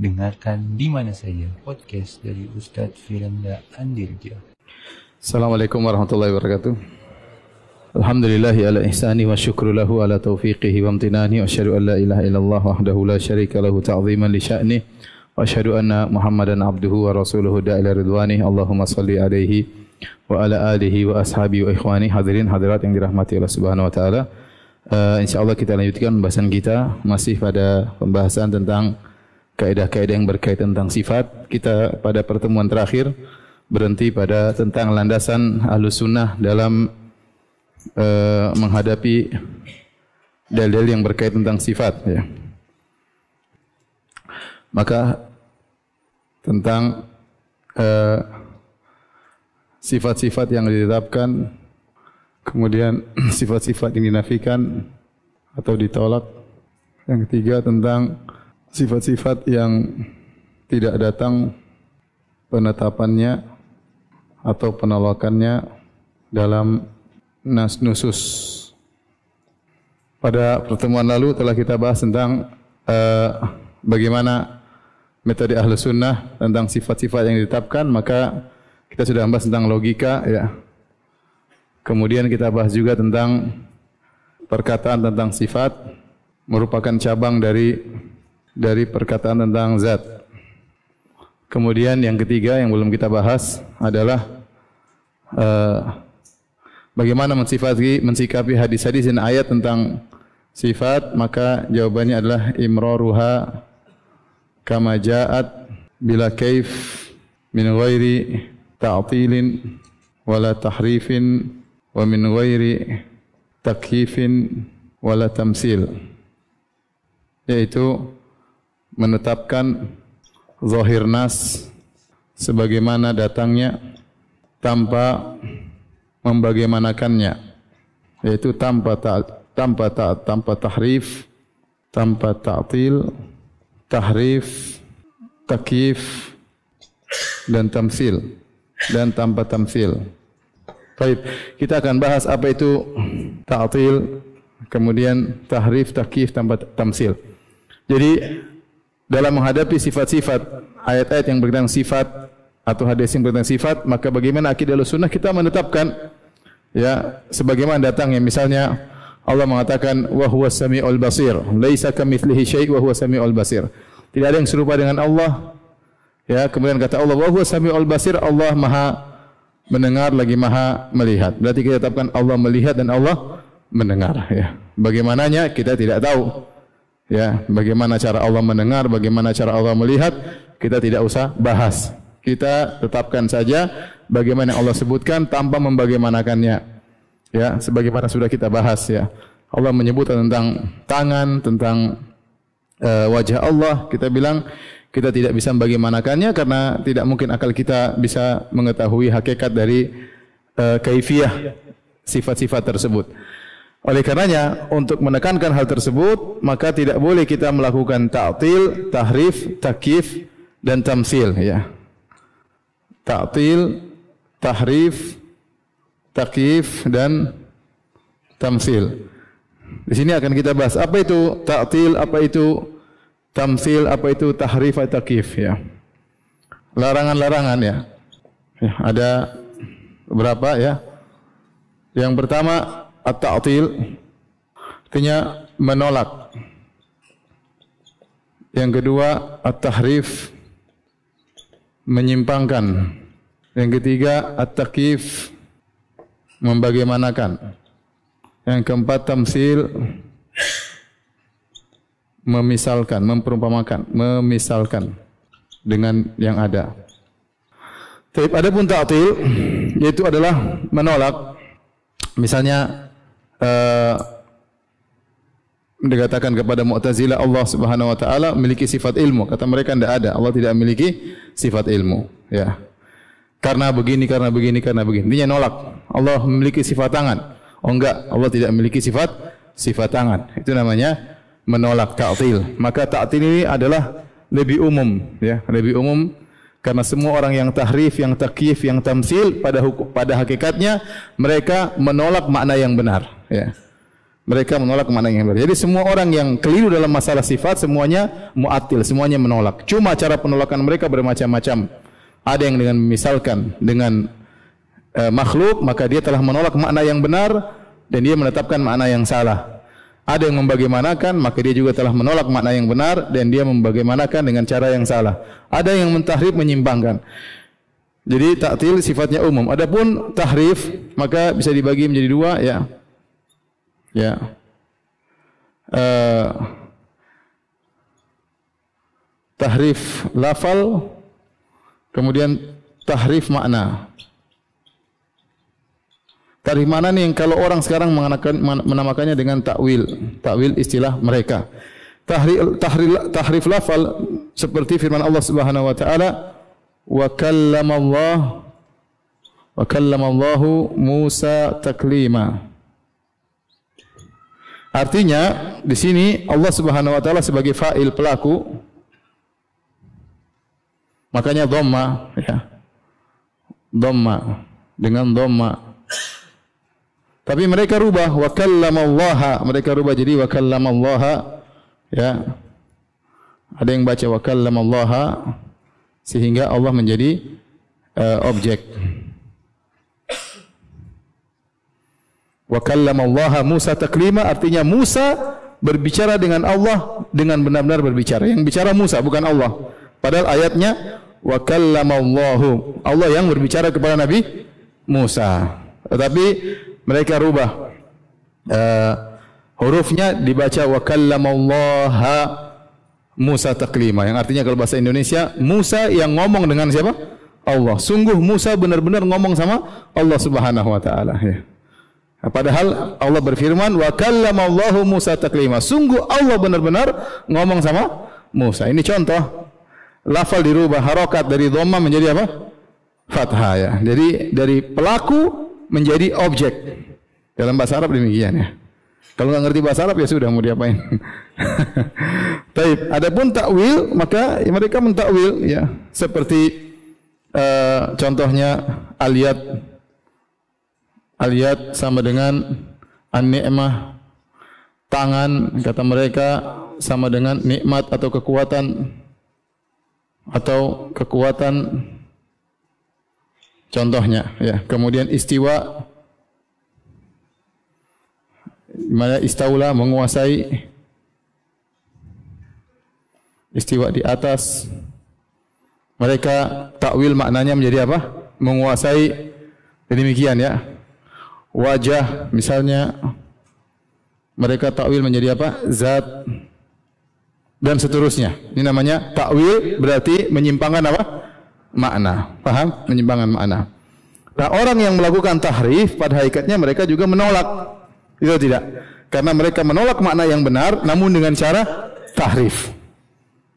Dengarkan di mana saja podcast dari Ustadz Firanda Andirja. Assalamualaikum warahmatullahi wabarakatuh. Alhamdulillahi ala ihsani wa syukru lahu ala taufiqihi wa amtinani wa asyhadu an la ilaha illallah wahdahu la syarika lahu ta'ziman li sya'ni wa asyhadu anna Muhammadan abduhu wa rasuluhu da'ila ridwani Allahumma salli alaihi wa ala alihi wa ashabi wa ikhwani hadirin hadirat yang dirahmati Allah Subhanahu wa taala. Uh, insyaallah kita lanjutkan pembahasan kita masih pada pembahasan tentang kaidah-kaidah yang berkaitan tentang sifat. Kita pada pertemuan terakhir berhenti pada tentang landasan Ahlus Sunnah dalam uh, menghadapi dalil yang berkaitan tentang sifat ya. Maka tentang uh, sifat-sifat yang ditetapkan kemudian sifat-sifat yang dinafikan atau ditolak. Yang ketiga tentang sifat-sifat yang tidak datang penetapannya atau penolakannya dalam nas nusus. Pada pertemuan lalu telah kita bahas tentang uh, bagaimana metode ahlu sunnah tentang sifat-sifat yang ditetapkan, maka kita sudah bahas tentang logika, ya. Kemudian kita bahas juga tentang perkataan tentang sifat merupakan cabang dari dari perkataan tentang zat. Kemudian yang ketiga yang belum kita bahas adalah uh, bagaimana mensifati mensikapi hadis-hadis dan ayat tentang sifat maka jawabannya adalah imraruha kama ja'at bila kaif min ghairi ta'tilin wala tahrifin wa min ghairi takyifin wala tamsil yaitu menetapkan zahir nas sebagaimana datangnya tanpa membagaimanakannya yaitu tanpa ta, tanpa ta, tanpa tahrif tanpa ta'til tahrif takyif dan tamsil dan tanpa tamsil. Baik, kita akan bahas apa itu ta'til kemudian tahrif takyif tanpa tamsil. Jadi dalam menghadapi sifat-sifat ayat-ayat yang berkaitan sifat atau hadis yang berkaitan sifat maka bagaimana akidah sunnah kita menetapkan ya sebagaimana datangnya. Misalnya Allah mengatakan wa huwas samiul basir. Laisa kamitslihi syai' wa huwas samiul basir. Tidak ada yang serupa dengan Allah. Ya kemudian kata Allah wa huwas samiul basir Allah maha mendengar lagi maha melihat. Berarti kita tetapkan Allah melihat dan Allah mendengar ya. Bagaimananya kita tidak tahu Ya, bagaimana cara Allah mendengar, bagaimana cara Allah melihat, kita tidak usah bahas. Kita tetapkan saja bagaimana Allah sebutkan tanpa membagaimanakannya. Ya, sebagaimana sudah kita bahas ya. Allah menyebut tentang tangan, tentang uh, wajah Allah, kita bilang kita tidak bisa membagaimanakannya karena tidak mungkin akal kita bisa mengetahui hakikat dari uh, kaifiah sifat-sifat tersebut. Oleh karenanya untuk menekankan hal tersebut maka tidak boleh kita melakukan ta'til, tahrif, takif dan tamsil ya. Ta'til, tahrif, takif dan tamsil. Di sini akan kita bahas apa itu ta'til, apa itu tamsil, apa itu tahrif atau takif ya. Larangan-larangan ya. ya. Ada berapa ya? Yang pertama at-ta'til artinya menolak. Yang kedua at-tahrif menyimpangkan. Yang ketiga at-taqif membagaimanakan. Yang keempat tamsil memisalkan, memperumpamakan, memisalkan dengan yang ada. Tapi adapun ta'til yaitu adalah menolak misalnya uh, dikatakan kepada Mu'tazilah Allah Subhanahu wa taala memiliki sifat ilmu. Kata mereka tidak ada. Allah tidak memiliki sifat ilmu, ya. Karena begini, karena begini, karena begini. Intinya nolak. Allah memiliki sifat tangan. Oh enggak, Allah tidak memiliki sifat sifat tangan. Itu namanya menolak ta'til. Maka ta'til ini adalah lebih umum, ya, lebih umum karena semua orang yang tahrif, yang takyif, yang tamsil pada hukum, pada hakikatnya mereka menolak makna yang benar. Ya. Mereka menolak makna yang benar. Jadi semua orang yang keliru dalam masalah sifat semuanya muatil, semuanya menolak. Cuma cara penolakan mereka bermacam-macam. Ada yang dengan misalkan dengan e, makhluk maka dia telah menolak makna yang benar dan dia menetapkan makna yang salah. Ada yang membagaimanakan maka dia juga telah menolak makna yang benar dan dia membagaimanakan dengan cara yang salah. Ada yang mentahrif menyimpangkan. Jadi taktil sifatnya umum. Adapun tahrif maka bisa dibagi menjadi dua ya. Ya. Uh, tahrif lafal kemudian tahrif makna. Tahrif makna ni yang kalau orang sekarang menamakannya dengan takwil, takwil istilah mereka. Tahrif tahrif tahrif lafal seperti firman Allah Subhanahu wa taala wa kallama Allah wa kallama Allah Musa taklima. Artinya di sini Allah Subhanahu wa taala sebagai fa'il pelaku makanya dhamma ya. Dhamma dengan dhamma. Tapi mereka rubah wa kallama Allah, mereka rubah jadi wa kallama Allah ya. Ada yang baca wa kallama Allah sehingga Allah menjadi uh, objek. Wa kallama Allah Musa taklima artinya Musa berbicara dengan Allah dengan benar-benar berbicara. Yang bicara Musa bukan Allah. Padahal ayatnya wa kallama Allah. Allah yang berbicara kepada Nabi Musa. Tetapi mereka rubah uh, hurufnya dibaca wa kallama Allah Musa taklima yang artinya kalau bahasa Indonesia Musa yang ngomong dengan siapa? Allah. Sungguh Musa benar-benar ngomong sama Allah Subhanahu wa taala ya. Padahal Allah berfirman wa kallama Allahu Musa taklima. Sungguh Allah benar-benar ngomong sama Musa. Ini contoh lafal dirubah harokat dari dhamma menjadi apa? Fathah ya. Jadi dari pelaku menjadi objek. Dalam bahasa Arab demikian ya. Kalau nggak ngerti bahasa Arab ya sudah mau diapain. Taib. Adapun takwil maka mereka mentakwil ya seperti uh, contohnya aliyat Aliyat sama dengan an-ni'mah tangan kata mereka sama dengan nikmat atau kekuatan atau kekuatan contohnya ya. Kemudian istiwa. Mana istaula menguasai. Istiwa di atas. Mereka takwil maknanya menjadi apa? Menguasai. Demikian ya. Wajah misalnya. Mereka takwil menjadi apa? Zat. Dan seterusnya. Ini namanya takwil berarti menyimpangkan apa? Makna. Paham? Menyimpangkan makna. Nah, orang yang melakukan tahrif pada hakikatnya mereka juga menolak. Itu tidak. Karena mereka menolak makna yang benar namun dengan cara tahrif.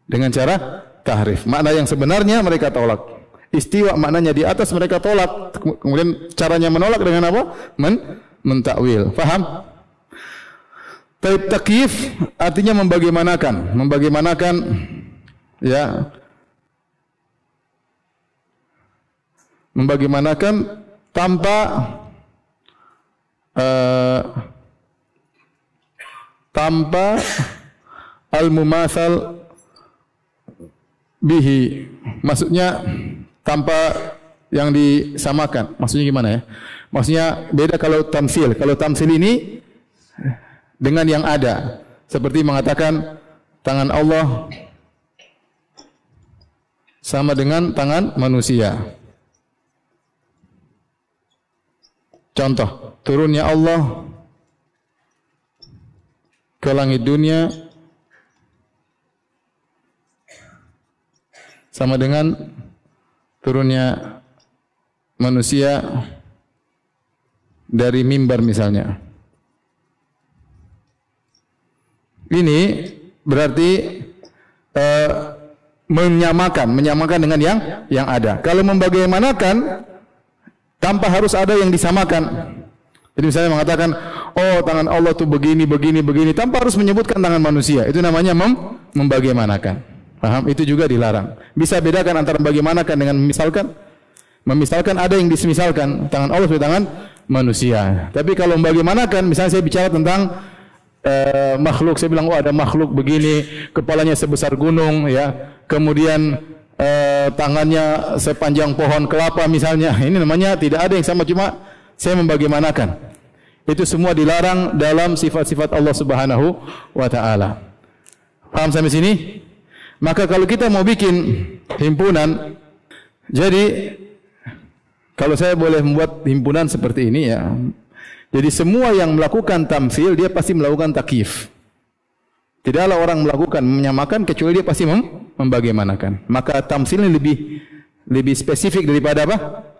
Dengan cara tahrif. Makna yang sebenarnya mereka tolak. Istiwa maknanya di atas mereka tolak. Kemudian caranya menolak dengan apa? Men mentakwil. Faham? Taib takif artinya membagaimanakan, membagaimanakan ya membagaimanakan tanpa uh, tanpa al-mumathal bihi. Maksudnya tanpa yang disamakan. Maksudnya gimana ya? Maksudnya beda kalau tamsil. Kalau tamsil ini dengan yang ada. Seperti mengatakan tangan Allah sama dengan tangan manusia. Contoh, turunnya Allah ke langit dunia sama dengan turunnya manusia dari mimbar misalnya. Ini berarti uh, menyamakan, menyamakan dengan yang yang ada. Kalau membagaimanakan tanpa harus ada yang disamakan. Jadi misalnya mengatakan, oh tangan Allah tuh begini, begini, begini, tanpa harus menyebutkan tangan manusia. Itu namanya mem membagaimanakan. Paham? Itu juga dilarang. Bisa bedakan antara bagaimanakah dengan memisalkan? Memisalkan ada yang disemisalkan tangan Allah sebagai tangan manusia. Tapi kalau bagaimanakah? Misalnya saya bicara tentang uh, makhluk. Saya bilang, oh ada makhluk begini, kepalanya sebesar gunung, ya. Kemudian uh, tangannya sepanjang pohon kelapa misalnya. Ini namanya tidak ada yang sama, cuma saya membagaimanakan. Itu semua dilarang dalam sifat-sifat Allah Subhanahu wa taala. Paham sampai sini? Maka kalau kita mau bikin himpunan, jadi kalau saya boleh membuat himpunan seperti ini ya. Jadi semua yang melakukan tamfil dia pasti melakukan takif. Tidaklah orang melakukan menyamakan kecuali dia pasti mem membagaimanakan. Maka tamsil ini lebih lebih spesifik daripada apa?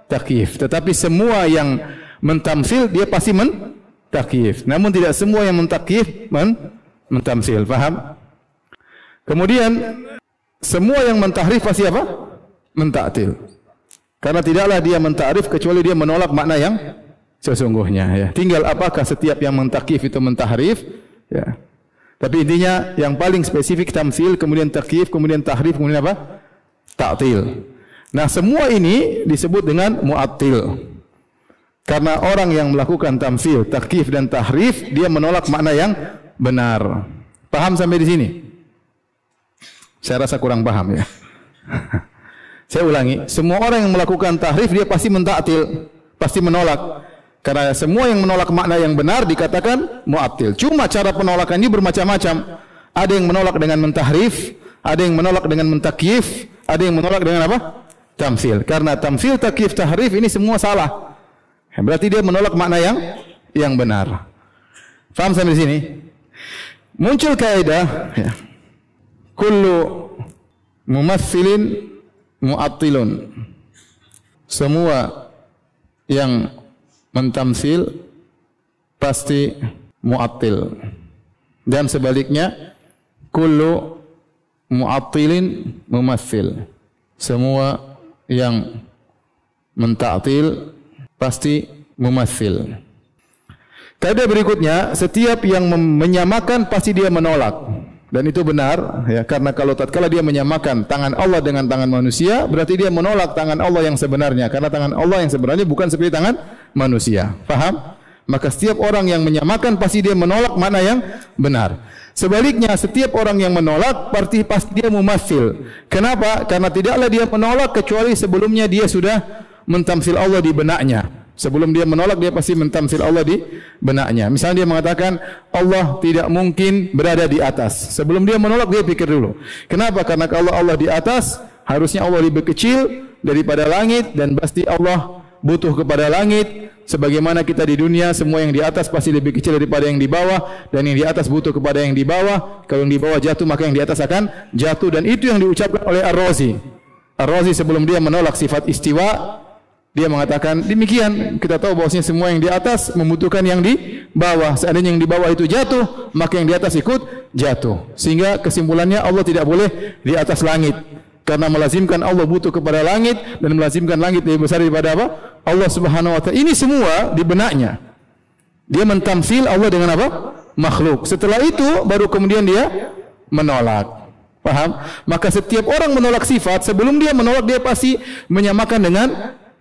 Takif. Tetapi semua yang mentamsil dia pasti men takif. Namun tidak semua yang mentakif men mentamsil. Faham? Kemudian semua yang mentahrif pasti apa? Mentaktil. Karena tidaklah dia mentakrif kecuali dia menolak makna yang sesungguhnya ya. Tinggal apakah setiap yang mentakif itu mentahrif ya. Tapi intinya yang paling spesifik tamsil, kemudian takyif, kemudian tahrif, kemudian apa? Ta'til. Nah, semua ini disebut dengan mu'attil. Karena orang yang melakukan tamsil, takyif dan tahrif, dia menolak makna yang benar. Paham sampai di sini? Saya rasa kurang paham ya. Saya ulangi, semua orang yang melakukan tahrif dia pasti mentaktil, pasti menolak. Karena semua yang menolak makna yang benar dikatakan mu'attil. Cuma cara penolakan ini bermacam-macam. Ada yang menolak dengan mentahrif, ada yang menolak dengan mentakyif, ada yang menolak dengan apa? Tamsil. Karena tamsil, takyif, tahrif ini semua salah. Berarti dia menolak makna yang yang benar. Faham sampai sini? Muncul kaidah ya. Kullu mumassilin mu'attilun. Semua yang mentamsil pasti mu'attil. Dan sebaliknya kullu mu'attilin mumassil. Semua yang mentaktil pasti mumassil. Kaidah berikutnya, setiap yang menyamakan pasti dia menolak. Dan itu benar ya karena kalau tatkala dia menyamakan tangan Allah dengan tangan manusia berarti dia menolak tangan Allah yang sebenarnya karena tangan Allah yang sebenarnya bukan seperti tangan manusia. Faham? Maka setiap orang yang menyamakan pasti dia menolak mana yang benar. Sebaliknya setiap orang yang menolak pasti pasti dia mumasil. Kenapa? Karena tidaklah dia menolak kecuali sebelumnya dia sudah mentamsil Allah di benaknya. Sebelum dia menolak dia pasti mentamsil Allah di benaknya. Misalnya dia mengatakan Allah tidak mungkin berada di atas. Sebelum dia menolak dia pikir dulu. Kenapa? Karena kalau Allah di atas harusnya Allah lebih kecil daripada langit dan pasti Allah butuh kepada langit sebagaimana kita di dunia semua yang di atas pasti lebih kecil daripada yang di bawah dan yang di atas butuh kepada yang di bawah kalau yang di bawah jatuh maka yang di atas akan jatuh dan itu yang diucapkan oleh Ar-Razi Ar-Razi sebelum dia menolak sifat istiwa dia mengatakan demikian. Kita tahu bahwasanya semua yang di atas membutuhkan yang di bawah. Seandainya yang di bawah itu jatuh, maka yang di atas ikut jatuh. Sehingga kesimpulannya Allah tidak boleh di atas langit. Karena melazimkan Allah butuh kepada langit dan melazimkan langit lebih besar daripada apa? Allah Subhanahu wa taala. Ini semua di benaknya. Dia mentamsil Allah dengan apa? Makhluk. Setelah itu baru kemudian dia menolak. Paham? Maka setiap orang menolak sifat, sebelum dia menolak dia pasti menyamakan dengan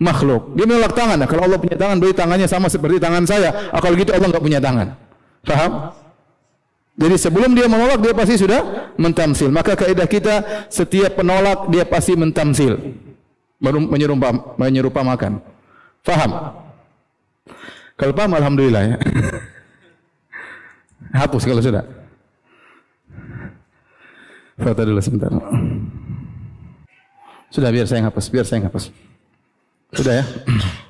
makhluk. Dia menolak tangan. Nah, kalau Allah punya tangan, berarti tangannya sama seperti tangan saya. Ah, kalau gitu Allah nggak punya tangan. Paham? Jadi sebelum dia menolak dia pasti sudah mentamsil. Maka kaidah kita setiap penolak dia pasti mentamsil. Menyerupa menyerupa makan. Faham? Kalau paham alhamdulillah ya. Hapus kalau sudah. Foto dulu sebentar. Sudah biar saya hapus, biar saya hapus. Sudah ya?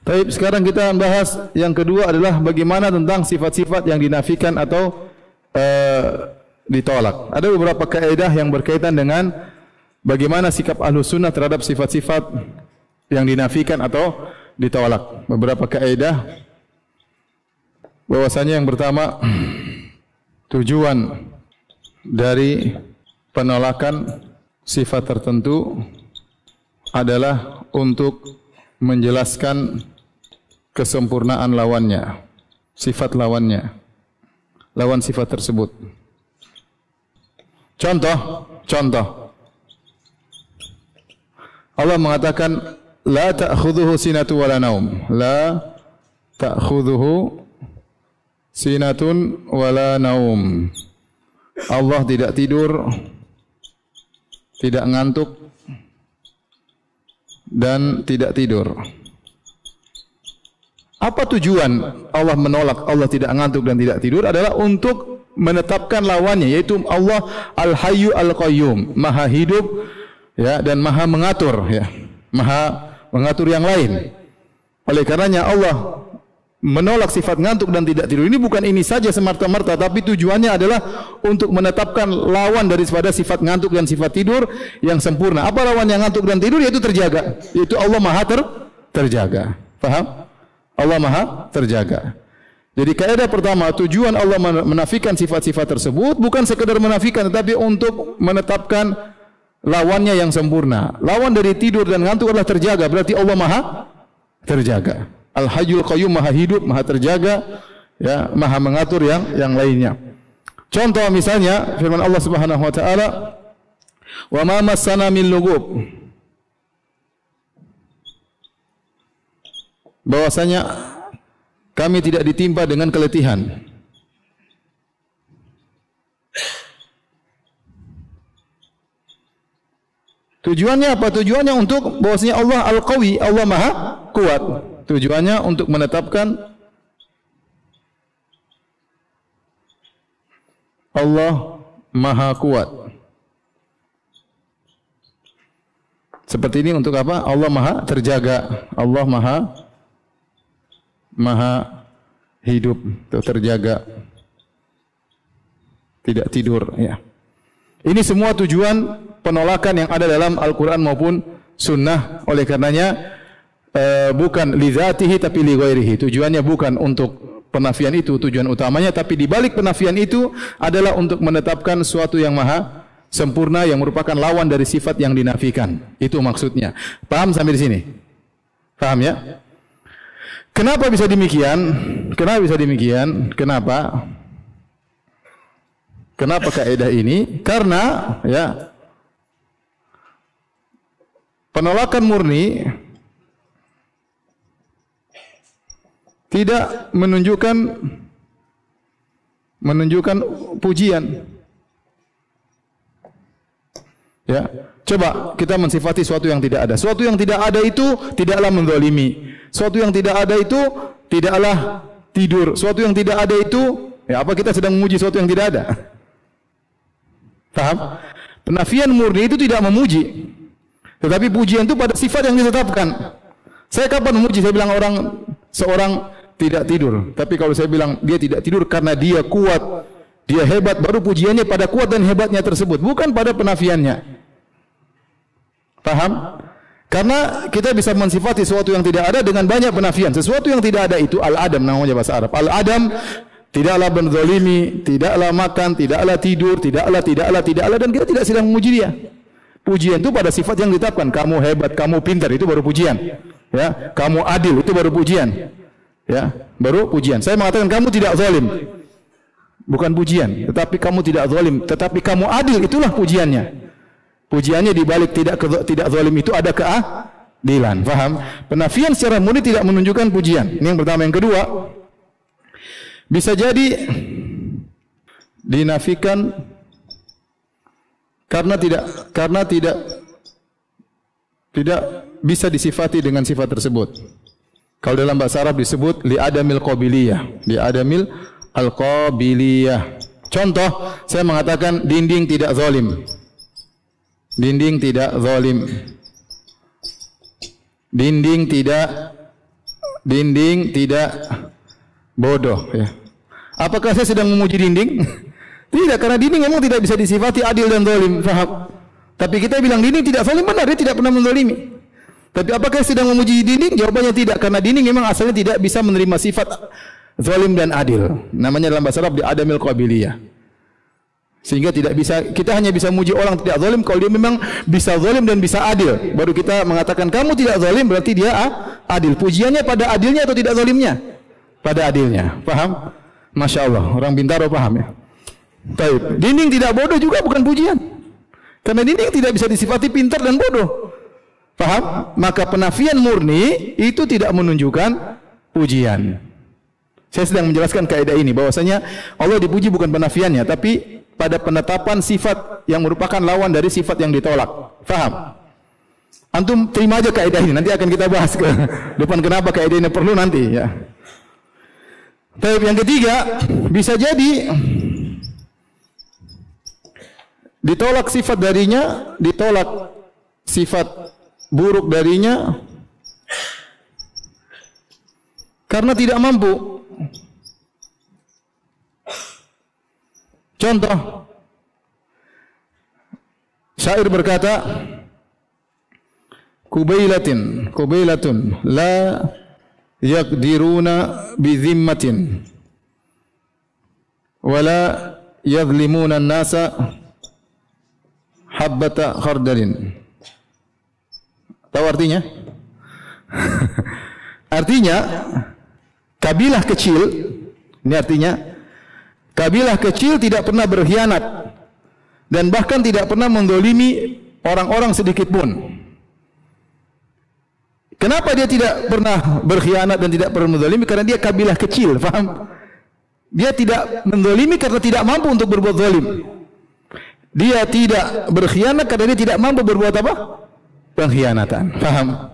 Baik, sekarang kita bahas yang kedua adalah bagaimana tentang sifat-sifat yang dinafikan atau uh, ditolak. Ada beberapa kaidah yang berkaitan dengan bagaimana sikap ahlu sunnah terhadap sifat-sifat yang dinafikan atau ditolak. Beberapa kaidah bahwasanya yang pertama tujuan dari penolakan sifat tertentu adalah untuk menjelaskan kesempurnaan lawannya, sifat lawannya, lawan sifat tersebut. Contoh, contoh. Allah mengatakan la ta'khudhuhu sinatu wala naum. La ta'khudhuhu sinatun wala naum. Allah tidak tidur, tidak ngantuk dan tidak tidur. Apa tujuan Allah menolak Allah tidak ngantuk dan tidak tidur adalah untuk menetapkan lawannya yaitu Allah Al-Hayyu Al-Qayyum, Maha hidup ya dan Maha mengatur ya. Maha mengatur yang lain. Oleh karenanya Allah menolak sifat ngantuk dan tidak tidur ini bukan ini saja semerta-merta tapi tujuannya adalah untuk menetapkan lawan daripada sifat ngantuk dan sifat tidur yang sempurna. Apa lawan yang ngantuk dan tidur yaitu terjaga. Yaitu Allah Maha ter terjaga. Paham? Allah Maha terjaga. Jadi kaidah pertama tujuan Allah menafikan sifat-sifat tersebut bukan sekedar menafikan tetapi untuk menetapkan lawannya yang sempurna. Lawan dari tidur dan ngantuk adalah terjaga. Berarti Allah Maha terjaga. Al-Hayyul Qayyum Maha hidup, Maha terjaga, ya, Maha mengatur yang yang lainnya. Contoh misalnya firman Allah Subhanahu wa taala, "Wa ma massana min lugub." Bahwasanya kami tidak ditimpa dengan keletihan. Tujuannya apa? Tujuannya untuk bahwasanya Allah Al-Qawi, Allah Maha kuat. Tujuannya untuk menetapkan Allah Maha Kuat. Seperti ini untuk apa? Allah Maha terjaga. Allah Maha Maha hidup, terjaga. Tidak tidur, ya. Ini semua tujuan penolakan yang ada dalam Al-Quran maupun Sunnah. Oleh karenanya, uh, bukan li dzatihi tapi li ghairihi. Tujuannya bukan untuk penafian itu tujuan utamanya tapi di balik penafian itu adalah untuk menetapkan suatu yang maha sempurna yang merupakan lawan dari sifat yang dinafikan. Itu maksudnya. Paham sampai di sini? Paham ya? Kenapa bisa demikian? Kenapa bisa demikian? Kenapa? Kenapa kaidah ini? Karena ya penolakan murni tidak menunjukkan menunjukkan pujian. Ya, coba kita mensifati sesuatu yang tidak ada. Sesuatu yang tidak ada itu tidaklah menzalimi. Sesuatu yang tidak ada itu tidaklah tidur. Sesuatu yang tidak ada itu ya apa kita sedang memuji sesuatu yang tidak ada? Paham? Penafian murni itu tidak memuji. Tetapi pujian itu pada sifat yang ditetapkan. Saya kapan memuji? Saya bilang orang seorang tidak tidur. Tapi kalau saya bilang dia tidak tidur karena dia kuat, dia hebat, baru pujiannya pada kuat dan hebatnya tersebut, bukan pada penafiannya. Paham? Karena kita bisa mensifati sesuatu yang tidak ada dengan banyak penafian. Sesuatu yang tidak ada itu al-adam namanya bahasa Arab. Al-adam tidaklah benzalimi, tidaklah makan, tidaklah tidur, tidaklah, tidaklah, tidaklah dan kita tidak sedang memuji dia. Pujian itu pada sifat yang ditetapkan. Kamu hebat, kamu pintar itu baru pujian. Ya, kamu adil itu baru pujian. Ya, baru pujian. Saya mengatakan kamu tidak zalim. Bukan pujian, tetapi kamu tidak zalim, tetapi kamu adil itulah pujiannya. Pujiannya di balik tidak ke, tidak zalim itu ada keadilan. Faham? Penafian secara murni tidak menunjukkan pujian. Ini yang pertama, yang kedua bisa jadi dinafikan karena tidak karena tidak tidak bisa disifati dengan sifat tersebut. Kalau dalam bahasa Arab disebut li adamil qabiliyah, li adamil al qabiliyah. Contoh, saya mengatakan dinding tidak zalim. Dinding tidak zalim. Dinding tidak dinding tidak bodoh ya. Apakah saya sedang memuji dinding? tidak, karena dinding memang tidak bisa disifati adil dan zalim, faham? Tapi kita bilang dinding tidak zalim benar, dia tidak pernah menzalimi. Tapi apakah sedang memuji dinding? Jawabannya tidak karena dinding memang asalnya tidak bisa menerima sifat zalim dan adil. Namanya dalam bahasa Arab di adamil qabiliyah. Sehingga tidak bisa kita hanya bisa memuji orang tidak zalim kalau dia memang bisa zalim dan bisa adil. Baru kita mengatakan kamu tidak zalim berarti dia adil. Pujiannya pada adilnya atau tidak zalimnya? Pada adilnya. Paham? Masya Allah. Orang Bintaro paham ya. Taib. Dinding tidak bodoh juga bukan pujian. Karena dinding tidak bisa disifati pintar dan bodoh. Paham? Maka penafian murni itu tidak menunjukkan pujian. Saya sedang menjelaskan kaidah ini bahwasanya Allah dipuji bukan penafiannya tapi pada penetapan sifat yang merupakan lawan dari sifat yang ditolak. Faham? Antum terima aja kaidah ini, nanti akan kita bahas ke depan kenapa kaidah ini perlu nanti ya. Tapi yang ketiga, bisa jadi ditolak sifat darinya, ditolak sifat buruk darinya karena tidak mampu. Contoh, syair berkata, Kubailatin, kubailatun, la yaqdiruna bi zimmatin, wala yadlimuna nasa habbata khardalin. Tahu artinya? artinya, kabilah kecil, ini artinya, kabilah kecil tidak pernah berkhianat dan bahkan tidak pernah mendolimi orang-orang sedikit pun. Kenapa dia tidak pernah berkhianat dan tidak pernah mendolimi? Karena dia kabilah kecil, faham? Dia tidak mendolimi karena tidak mampu untuk berbuat zalim. Dia tidak berkhianat karena dia tidak mampu berbuat apa? Pengkhianatan. Faham?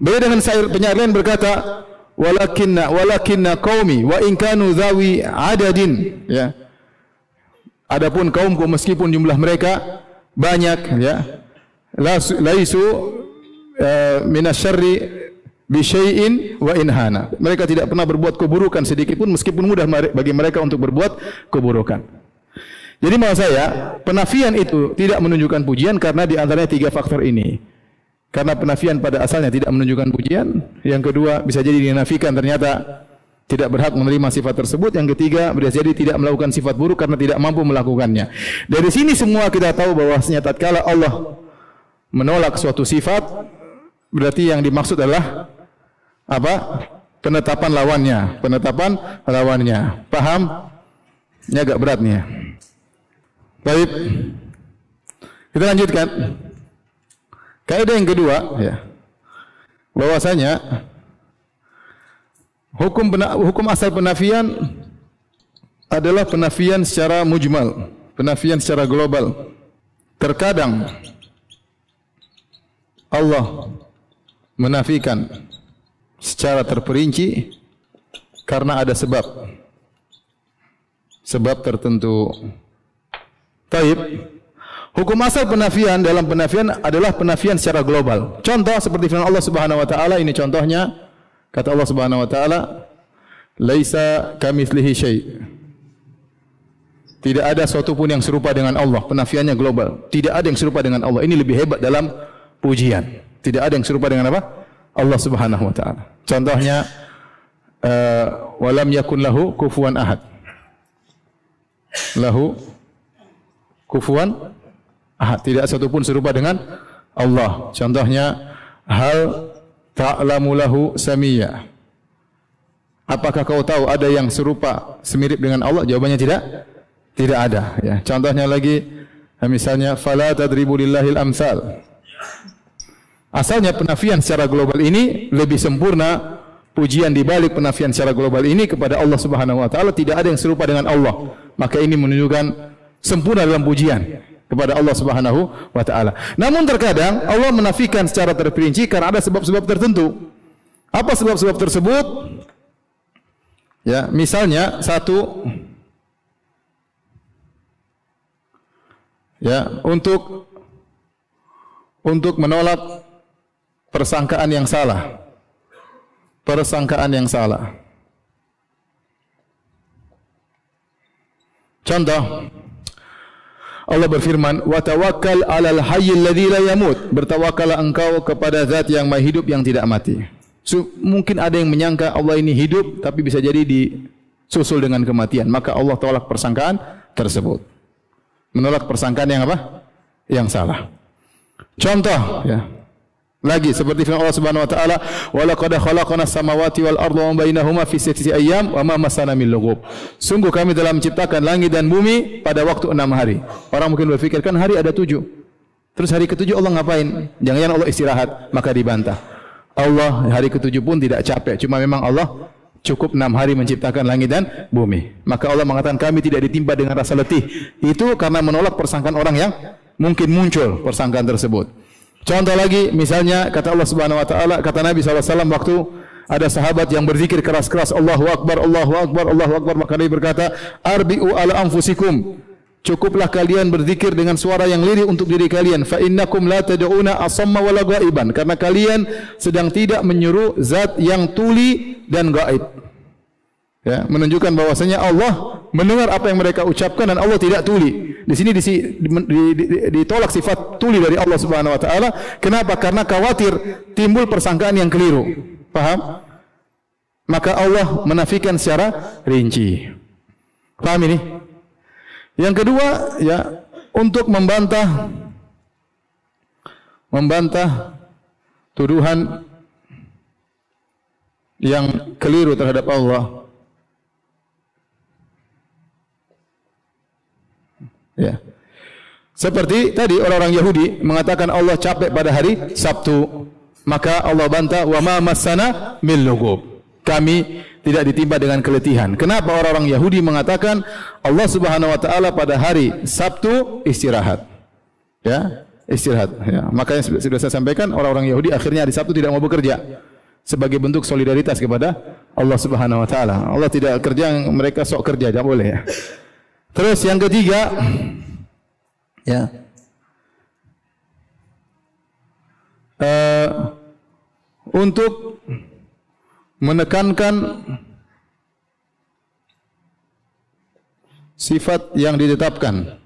Beda dengan syair penyair lain berkata, walakinna walakinna qaumi wa in kanu zawi adadin. Ya. Adapun kaumku meskipun jumlah mereka banyak ya. Laisu uh, minasyarri bi syai'in wa inhana mereka tidak pernah berbuat keburukan sedikit pun meskipun mudah bagi mereka untuk berbuat keburukan jadi maksud saya penafian itu tidak menunjukkan pujian karena di antaranya tiga faktor ini karena penafian pada asalnya tidak menunjukkan pujian. Yang kedua, bisa jadi dinafikan ternyata tidak berhak menerima sifat tersebut. Yang ketiga, bisa jadi tidak melakukan sifat buruk karena tidak mampu melakukannya. Dari sini semua kita tahu bahwasanya tatkala Allah menolak suatu sifat, berarti yang dimaksud adalah apa? Penetapan lawannya, penetapan lawannya. Paham? Ini agak berat nih ya. Baik. Kita lanjutkan. Kaidah yang kedua, ya, bahwasanya hukum hukum asal penafian adalah penafian secara mujmal, penafian secara global. Terkadang Allah menafikan secara terperinci karena ada sebab. Sebab tertentu. Taib, Hukum asal penafian dalam penafian adalah penafian secara global. Contoh seperti firman Allah Subhanahu wa taala ini contohnya kata Allah Subhanahu wa taala laisa kamitslihi syai. Tidak ada sesuatu pun yang serupa dengan Allah. Penafiannya global. Tidak ada yang serupa dengan Allah. Ini lebih hebat dalam pujian. Tidak ada yang serupa dengan apa? Allah Subhanahu wa taala. Contohnya uh, walam yakun lahu kufuwan ahad. Lahu kufuwan ahad. Tidak satu pun serupa dengan Allah. Contohnya hal ta'lamu lahu samiyya. Apakah kau tahu ada yang serupa semirip dengan Allah? Jawabannya tidak. Tidak ada, ya. Contohnya lagi misalnya fala tadribu lillahil amsal. Asalnya penafian secara global ini lebih sempurna pujian di balik penafian secara global ini kepada Allah Subhanahu wa taala tidak ada yang serupa dengan Allah. Maka ini menunjukkan sempurna dalam pujian kepada Allah Subhanahu wa taala. Namun terkadang Allah menafikan secara terperinci karena ada sebab-sebab tertentu. Apa sebab-sebab tersebut? Ya, misalnya satu ya, untuk untuk menolak persangkaan yang salah. Persangkaan yang salah. Contoh, Allah berfirman, "Wa tawakkal 'alal hayyil ladzi la yamut." Bertawakallah engkau kepada zat yang maha hidup yang tidak mati. So, mungkin ada yang menyangka Allah ini hidup tapi bisa jadi disusul dengan kematian. Maka Allah tolak persangkaan tersebut. Menolak persangkaan yang apa? Yang salah. Contoh ya. Lagi seperti firman Allah Subhanahu wa taala, "Wa laqad khalaqna samawati wal arda wa bainahuma fi sittati ayyam wa ma masana min lughub." Sungguh kami telah menciptakan langit dan bumi pada waktu enam hari. Orang mungkin berpikir kan hari ada tujuh. Terus hari ketujuh Allah ngapain? Jangan-jangan Allah istirahat, maka dibantah. Allah hari ketujuh pun tidak capek, cuma memang Allah cukup enam hari menciptakan langit dan bumi. Maka Allah mengatakan kami tidak ditimpa dengan rasa letih. Itu karena menolak persangkaan orang yang mungkin muncul persangkaan tersebut. Contoh lagi, misalnya kata Allah Subhanahu Wa Taala, kata Nabi SAW waktu ada sahabat yang berzikir keras-keras Allahu Akbar, Allahu Akbar, Allahu Akbar. Maka Nabi berkata, Arbi'u ala anfusikum. Cukuplah kalian berzikir dengan suara yang lirih untuk diri kalian. Fa innakum la tad'una asamma wala ghaiban. Karena kalian sedang tidak menyuruh zat yang tuli dan gaib. Ya, menunjukkan bahwasanya Allah mendengar apa yang mereka ucapkan dan Allah tidak tuli. Di sini ditolak sifat tuli dari Allah Subhanahu wa taala. Kenapa? Karena khawatir timbul persangkaan yang keliru. Paham? Maka Allah menafikan secara rinci. Paham ini? Yang kedua, ya, untuk membantah membantah tuduhan yang keliru terhadap Allah. Ya. Seperti tadi orang-orang Yahudi mengatakan Allah capek pada hari Sabtu. Maka Allah bantah wa ma masana min lugub. Kami tidak ditimpa dengan keletihan. Kenapa orang-orang Yahudi mengatakan Allah Subhanahu wa taala pada hari Sabtu istirahat? Ya, istirahat ya. Makanya sudah saya sampaikan orang-orang Yahudi akhirnya hari Sabtu tidak mau bekerja sebagai bentuk solidaritas kepada Allah Subhanahu wa taala. Allah tidak kerja mereka sok kerja, tidak boleh ya. Terus yang ketiga ya. Uh, untuk menekankan sifat yang ditetapkan.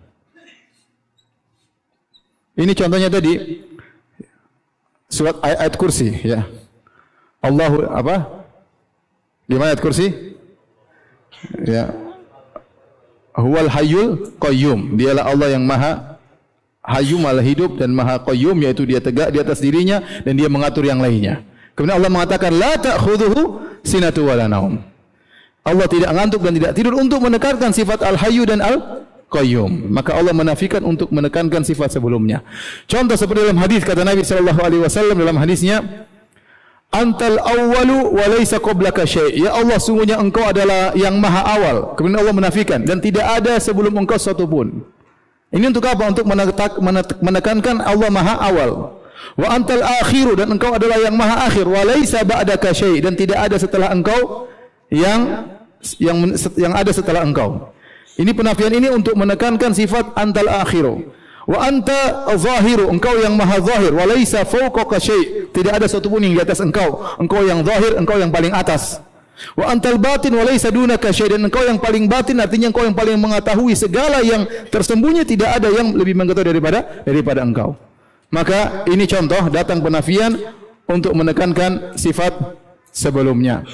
Ini contohnya tadi surat ayat, ayat kursi ya. Allahu apa? Di ayat kursi? Ya. Huwal hayyul qayyum. Dialah Allah yang maha hayyu maha hidup dan maha qayyum yaitu dia tegak di atas dirinya dan dia mengatur yang lainnya. Kemudian Allah mengatakan la ta'khudhuhu sinatu wala naum. Allah tidak ngantuk dan tidak tidur untuk menekankan sifat al-hayyu dan al-qayyum. Maka Allah menafikan untuk menekankan sifat sebelumnya. Contoh seperti dalam hadis kata Nabi sallallahu alaihi wasallam dalam hadisnya Antal awwalu wa laisa qablaka syai'. Ya Allah, sungguhnya engkau adalah yang maha awal. Kemudian Allah menafikan dan tidak ada sebelum engkau satu pun. Ini untuk apa? Untuk menekankan Allah maha awal. Wa antal akhiru dan engkau adalah yang maha akhir. Wa laisa ba'daka syai dan tidak ada setelah engkau yang yang yang ada setelah engkau. Ini penafian ini untuk menekankan sifat antal akhiru. Wa anta zahiru, engkau yang maha zahir. Wa laisa fawqaka syai. Tidak ada satu pun yang di atas engkau. Engkau yang zahir, engkau yang paling atas. Wa antal batin wa laisa dunaka syai dan engkau yang paling batin artinya engkau yang paling mengetahui segala yang tersembunyi tidak ada yang lebih mengetahui daripada daripada engkau. Maka ini contoh datang penafian untuk menekankan sifat sebelumnya.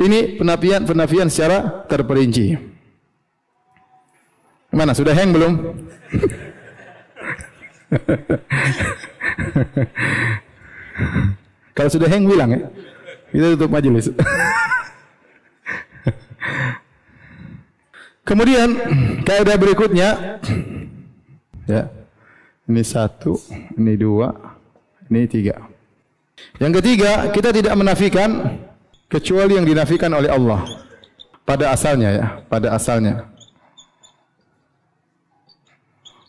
Ini penafian penafian secara terperinci. Mana sudah hang belum? Kalau sudah hang bilang ya. Kita tutup majelis. Kemudian kaidah berikutnya ya. Ini satu, ini dua, ini tiga. Yang ketiga, kita tidak menafikan kecuali yang dinafikan oleh Allah pada asalnya ya, pada asalnya.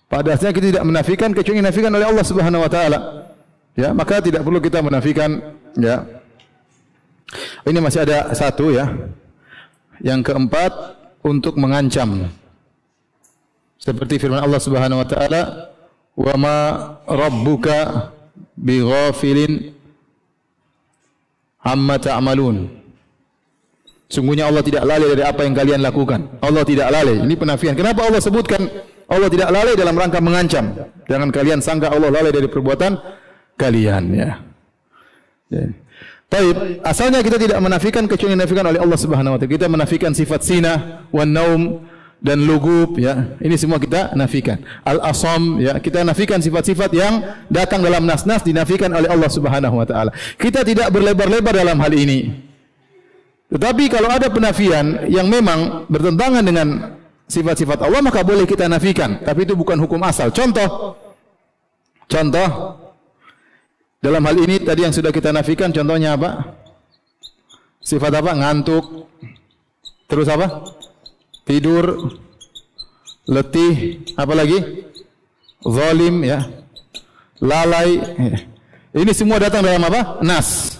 Pada asalnya kita tidak menafikan kecuali dinafikan oleh Allah Subhanahu wa taala. Ya, maka tidak perlu kita menafikan ya. Ini masih ada satu ya. Yang keempat untuk mengancam. Seperti firman Allah Subhanahu wa taala, wa ma rabbuka bighafilin amma ta'malun. Sungguhnya Allah tidak lalai dari apa yang kalian lakukan. Allah tidak lalai. Ini penafian. Kenapa Allah sebutkan Allah tidak lalai dalam rangka mengancam? Jangan kalian sangka Allah lalai dari perbuatan kalian ya. ya. Taib, asalnya kita tidak menafikan kecuali dinafikan oleh Allah Subhanahu wa taala. Kita menafikan sifat sina, wan naum, dan lugub ya ini semua kita nafikan al asam ya kita nafikan sifat-sifat yang datang dalam nas-nas dinafikan oleh Allah Subhanahu wa taala kita tidak berlebar-lebar dalam hal ini tetapi kalau ada penafian yang memang bertentangan dengan sifat-sifat Allah maka boleh kita nafikan tapi itu bukan hukum asal contoh contoh dalam hal ini tadi yang sudah kita nafikan contohnya apa Sifat apa? Ngantuk. Terus apa? Tidur, letih, apa lagi? Zalim ya. Lalai. Ini semua datang dalam apa? Nas.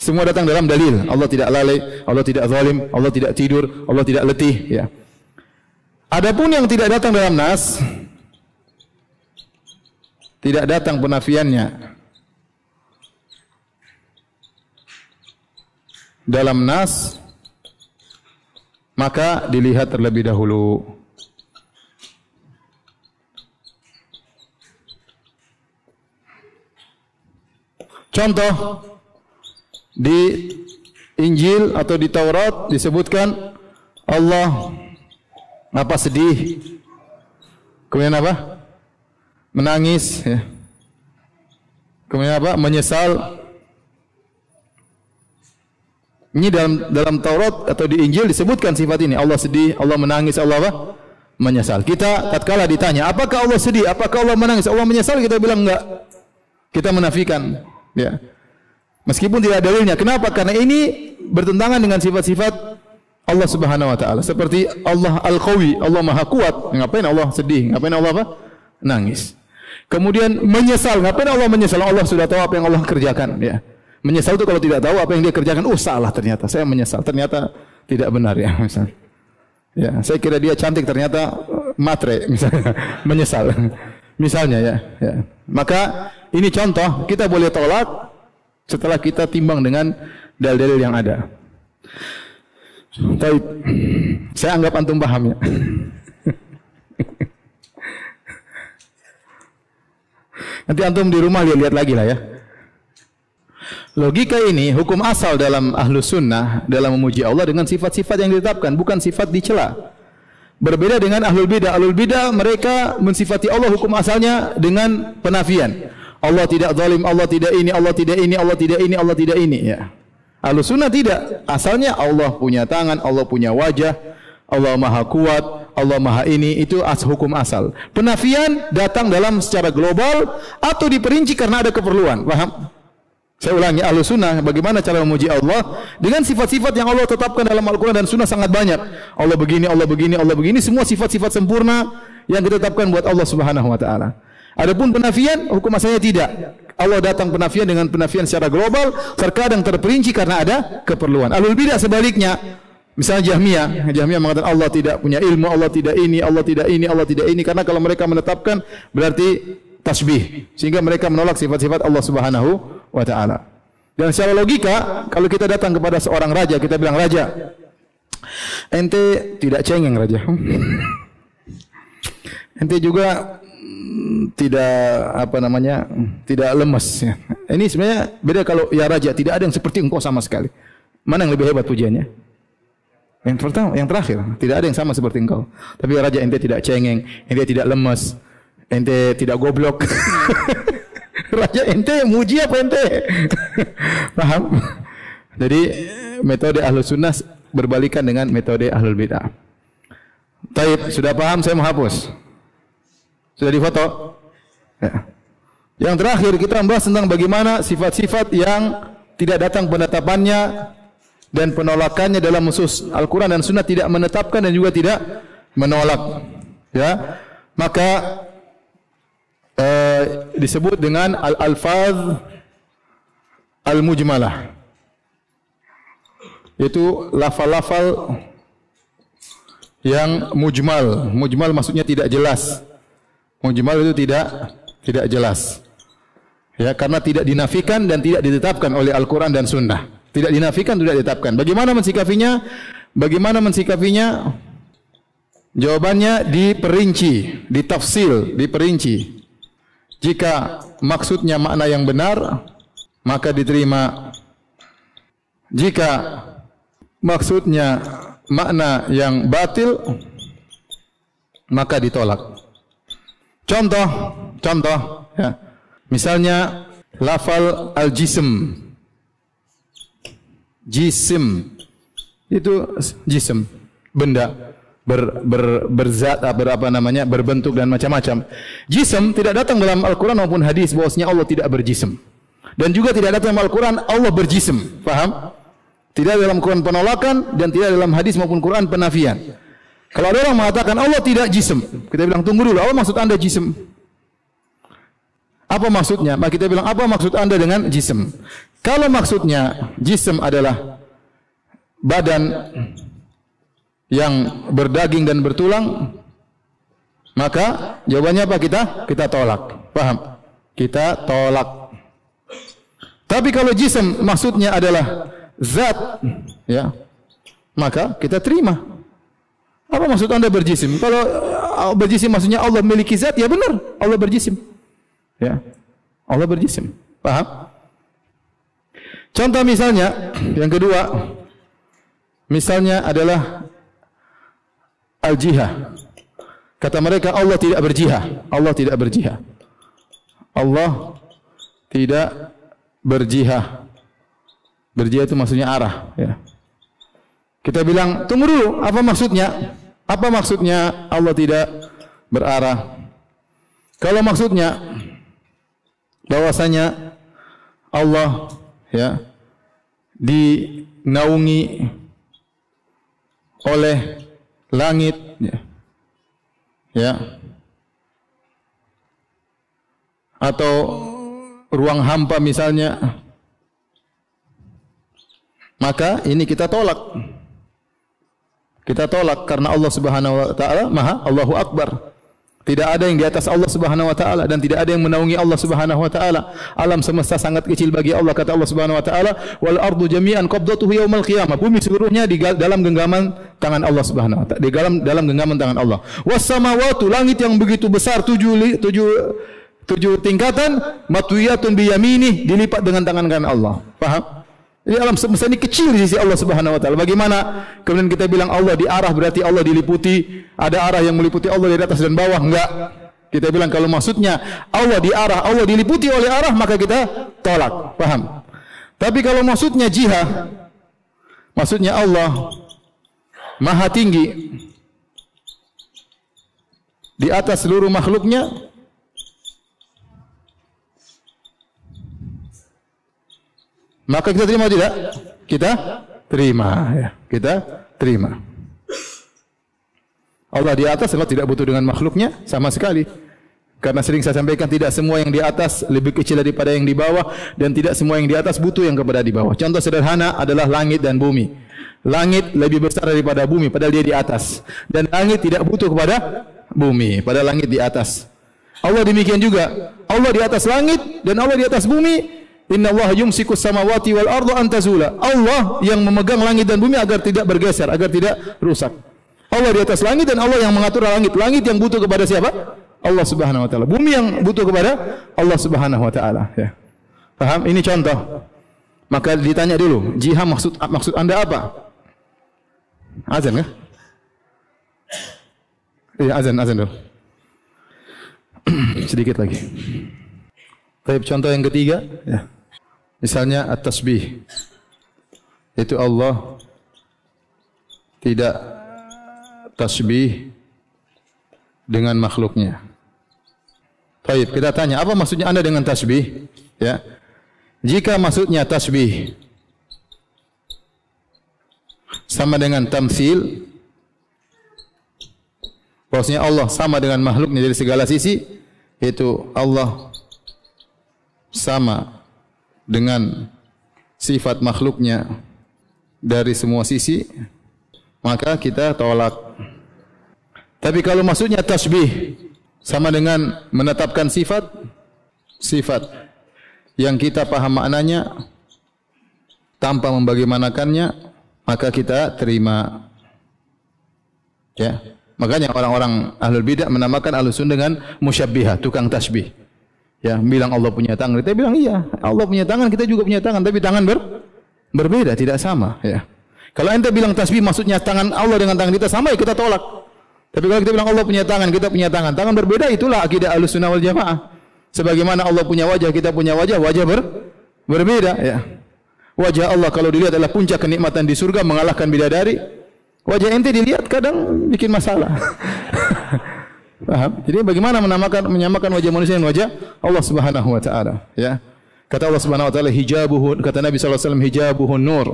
Semua datang dalam dalil. Allah tidak lalai, Allah tidak zalim, Allah tidak tidur, Allah tidak letih ya. Adapun yang tidak datang dalam nas tidak datang penafiannya. Dalam nas maka dilihat terlebih dahulu. Contoh di Injil atau di Taurat disebutkan Allah apa sedih. Kemudian apa? Menangis ya. Kemudian apa? Menyesal. Ini dalam dalam Taurat atau di Injil disebutkan sifat ini. Allah sedih, Allah menangis, Allah apa? Menyesal. Kita tatkala ditanya, apakah Allah sedih? Apakah Allah menangis? Allah menyesal? Kita bilang enggak. Kita menafikan. Ya. Meskipun tidak ada dalilnya. Kenapa? Karena ini bertentangan dengan sifat-sifat Allah Subhanahu wa taala. Seperti Allah Al-Qawi, Allah Maha Kuat. Ngapain Allah sedih? Ngapain Allah apa? Nangis. Kemudian menyesal. Ngapain Allah menyesal? Allah sudah tahu apa yang Allah kerjakan, ya. Menyesal itu kalau tidak tahu apa yang dia kerjakan, oh salah ternyata. Saya menyesal. Ternyata tidak benar ya, misal. Ya, saya kira dia cantik ternyata eh, matre misalnya. menyesal. Misalnya ya, ya. Maka ini contoh kita boleh tolak setelah kita timbang dengan dalil-dalil yang ada. Tapi saya anggap antum paham ya. Nanti antum di rumah lihat-lihat lagi lah ya. Logika ini hukum asal dalam ahlu sunnah dalam memuji Allah dengan sifat-sifat yang ditetapkan, bukan sifat dicela. Berbeda dengan ahlul bidah. Ahlul bidah mereka mensifati Allah hukum asalnya dengan penafian. Allah tidak zalim, Allah tidak ini, Allah tidak ini, Allah tidak ini, Allah tidak ini. Ya. Ahlu sunnah tidak. Asalnya Allah punya tangan, Allah punya wajah, Allah maha kuat, Allah maha ini. Itu as hukum asal. Penafian datang dalam secara global atau diperinci karena ada keperluan. Paham? Saya ulangi, ahlu sunnah, bagaimana cara memuji Allah? Dengan sifat-sifat yang Allah tetapkan dalam Al-Quran dan sunnah sangat banyak. Allah begini, Allah begini, Allah begini. Semua sifat-sifat sempurna yang ditetapkan buat Allah subhanahu wa ta'ala. Adapun penafian, hukum asalnya tidak. Allah datang penafian dengan penafian secara global, terkadang terperinci karena ada keperluan. Alul bidah sebaliknya. Misalnya Jahmiyah, Jahmiyah mengatakan Allah tidak punya ilmu, Allah tidak ini, Allah tidak ini, Allah tidak ini. Karena kalau mereka menetapkan berarti tasbih. Sehingga mereka menolak sifat-sifat Allah subhanahu wa ta'ala. Dan secara logika, kalau kita datang kepada seorang raja, kita bilang, Raja, ente tidak cengeng raja. ente juga tidak apa namanya tidak lemes ya. Ini sebenarnya beda kalau ya raja tidak ada yang seperti engkau sama sekali. Mana yang lebih hebat pujiannya? Yang pertama, yang terakhir, tidak ada yang sama seperti engkau. Tapi raja ente tidak cengeng, ente tidak lemes, ente tidak goblok. Raja ente muji apa ente? Paham? Jadi metode ahlus sunnah berbalikan dengan metode ahlul bid'ah. Taib, sudah paham saya menghapus. Sudah difoto? Ya. Yang terakhir kita membahas tentang bagaimana sifat-sifat yang tidak datang penetapannya dan penolakannya dalam usus Al-Quran dan Sunnah tidak menetapkan dan juga tidak menolak. Ya, maka uh, disebut dengan al-alfaz al-mujmalah. Itu lafal-lafal yang mujmal. Mujmal maksudnya tidak jelas. Mujmal itu tidak tidak jelas. Ya, karena tidak dinafikan dan tidak ditetapkan oleh Al-Qur'an dan Sunnah. Tidak dinafikan, tidak ditetapkan. Bagaimana mensikapinya? Bagaimana mensikapinya? Jawabannya diperinci, ditafsil, diperinci. Jika maksudnya makna yang benar, maka diterima. Jika maksudnya makna yang batil, maka ditolak. Contoh, contoh, ya. misalnya lafal al-jism, jisim, itu jism, benda ber, ber, berzat ber, apa namanya berbentuk dan macam-macam. Jism tidak datang dalam Al-Qur'an maupun hadis bahwasanya Allah tidak berjism. Dan juga tidak datang dalam Al-Qur'an Allah berjism. Faham? Tidak dalam Quran penolakan dan tidak dalam hadis maupun Quran penafian. Kalau ada orang mengatakan Allah tidak jism, kita bilang tunggu dulu, apa maksud Anda jism? Apa maksudnya? Maka kita bilang apa maksud Anda dengan jism? Kalau maksudnya jism adalah badan yang berdaging dan bertulang, maka jawabannya apa kita? Kita tolak. Paham? Kita tolak. Tapi kalau jism maksudnya adalah zat, ya, maka kita terima. Apa maksud anda berjisim? Kalau uh, berjisim maksudnya Allah memiliki zat, ya benar, Allah berjisim. Ya, Allah berjisim. Paham? Contoh misalnya, yang kedua, misalnya adalah al-jihah. Kata mereka Allah tidak berjihah. Allah tidak berjihah. Allah tidak berjihah. Berjihah itu maksudnya arah. Ya. Kita bilang, tunggu dulu, apa maksudnya? Apa maksudnya Allah tidak berarah? Kalau maksudnya bahwasanya Allah ya dinaungi oleh langit ya, ya atau ruang hampa misalnya maka ini kita tolak kita tolak karena Allah Subhanahu wa taala Maha Allahu Akbar. Tidak ada yang di atas Allah Subhanahu wa taala dan tidak ada yang menaungi Allah Subhanahu wa taala. Alam semesta sangat kecil bagi Allah kata Allah Subhanahu wa taala, wal ardu jami'an qabdatuhu yaumal qiyamah. Bumi seluruhnya di dalam genggaman tangan Allah Subhanahu wa taala. Di dalam dalam genggaman tangan Allah. Was samawati langit yang begitu besar tujuh tujuh tujuh tingkatan matwiyatun bi yaminih dilipat dengan tangan kanan Allah. Paham? Ini alam semesta ini kecil di sisi Allah Subhanahu wa taala. Bagaimana kemudian kita bilang Allah di arah berarti Allah diliputi, ada arah yang meliputi Allah dari atas dan bawah? Enggak. Kita bilang kalau maksudnya Allah di arah, Allah diliputi oleh arah, maka kita tolak. Paham? Tapi kalau maksudnya jihad, maksudnya Allah maha tinggi di atas seluruh makhluknya, Maka kita terima tidak? Kita terima ya. Kita terima. Allah di atas Allah tidak butuh dengan makhluknya sama sekali. Karena sering saya sampaikan tidak semua yang di atas lebih kecil daripada yang di bawah dan tidak semua yang di atas butuh yang kepada di bawah. Contoh sederhana adalah langit dan bumi. Langit lebih besar daripada bumi padahal dia di atas dan langit tidak butuh kepada bumi padahal langit di atas. Allah demikian juga. Allah di atas langit dan Allah di atas bumi Inna Allah yumsiku samawati wal ardu antazula. Allah yang memegang langit dan bumi agar tidak bergeser, agar tidak rusak. Allah di atas langit dan Allah yang mengatur langit. Langit yang butuh kepada siapa? Allah Subhanahu wa taala. Bumi yang butuh kepada Allah Subhanahu wa taala, ya. Paham? Ini contoh. Maka ditanya dulu, jihad maksud maksud Anda apa? Azan ya? Iya, azan, azan dulu. Sedikit lagi. Baik, contoh yang ketiga, ya. Misalnya at-tasbih. Itu Allah tidak tasbih dengan makhluknya. Baik, kita tanya, apa maksudnya Anda dengan tasbih? Ya. Jika maksudnya tasbih sama dengan tamsil, bahwasanya Allah sama dengan makhluknya dari segala sisi, yaitu Allah sama dengan sifat makhluknya dari semua sisi, maka kita tolak. Tapi kalau maksudnya tasbih sama dengan menetapkan sifat, sifat yang kita paham maknanya tanpa membagaimanakannya, maka kita terima. Ya. Makanya orang-orang ahlul bidah menamakan ahlus sunnah dengan musyabbihah, tukang tasbih. Ya, bilang Allah punya tangan. Kita bilang iya, Allah punya tangan, kita juga punya tangan, tapi tangan ber berbeda, tidak sama, ya. Kalau ente bilang tasbih maksudnya tangan Allah dengan tangan kita sama, ya kita tolak. Tapi kalau kita bilang Allah punya tangan, kita punya tangan, tangan berbeda itulah akidah Ahlussunnah wal Jamaah. Sebagaimana Allah punya wajah, kita punya wajah, wajah ber berbeda, ya. Wajah Allah kalau dilihat adalah puncak kenikmatan di surga mengalahkan bidadari. Wajah ente dilihat kadang bikin masalah. Paham? Jadi bagaimana menamakan menyamakan wajah manusia dengan wajah Allah Subhanahu wa taala, ya. Kata Allah Subhanahu wa taala hijabuhu kata Nabi sallallahu alaihi wasallam hijabuhun nur.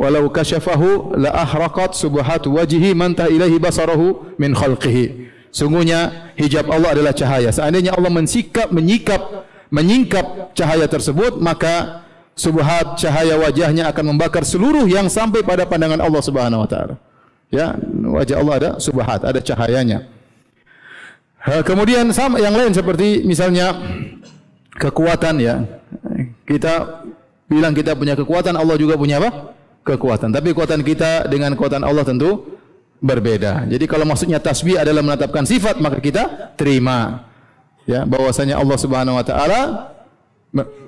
walau kasyafahu la ahraqat subhat wajhi man ta ilaihi basarahu min khalqihi. Sungguhnya hijab Allah adalah cahaya. Seandainya Allah mensikap menyikap menyingkap cahaya tersebut, maka subhat cahaya wajahnya akan membakar seluruh yang sampai pada pandangan Allah Subhanahu wa taala. Ya, wajah Allah ada subhat, ada cahayanya. Kemudian sama yang lain seperti misalnya kekuatan ya. Kita bilang kita punya kekuatan, Allah juga punya apa? Kekuatan. Tapi kekuatan kita dengan kekuatan Allah tentu berbeda. Jadi kalau maksudnya tasbih adalah menetapkan sifat, maka kita terima. Ya, bahwasanya Allah Subhanahu wa taala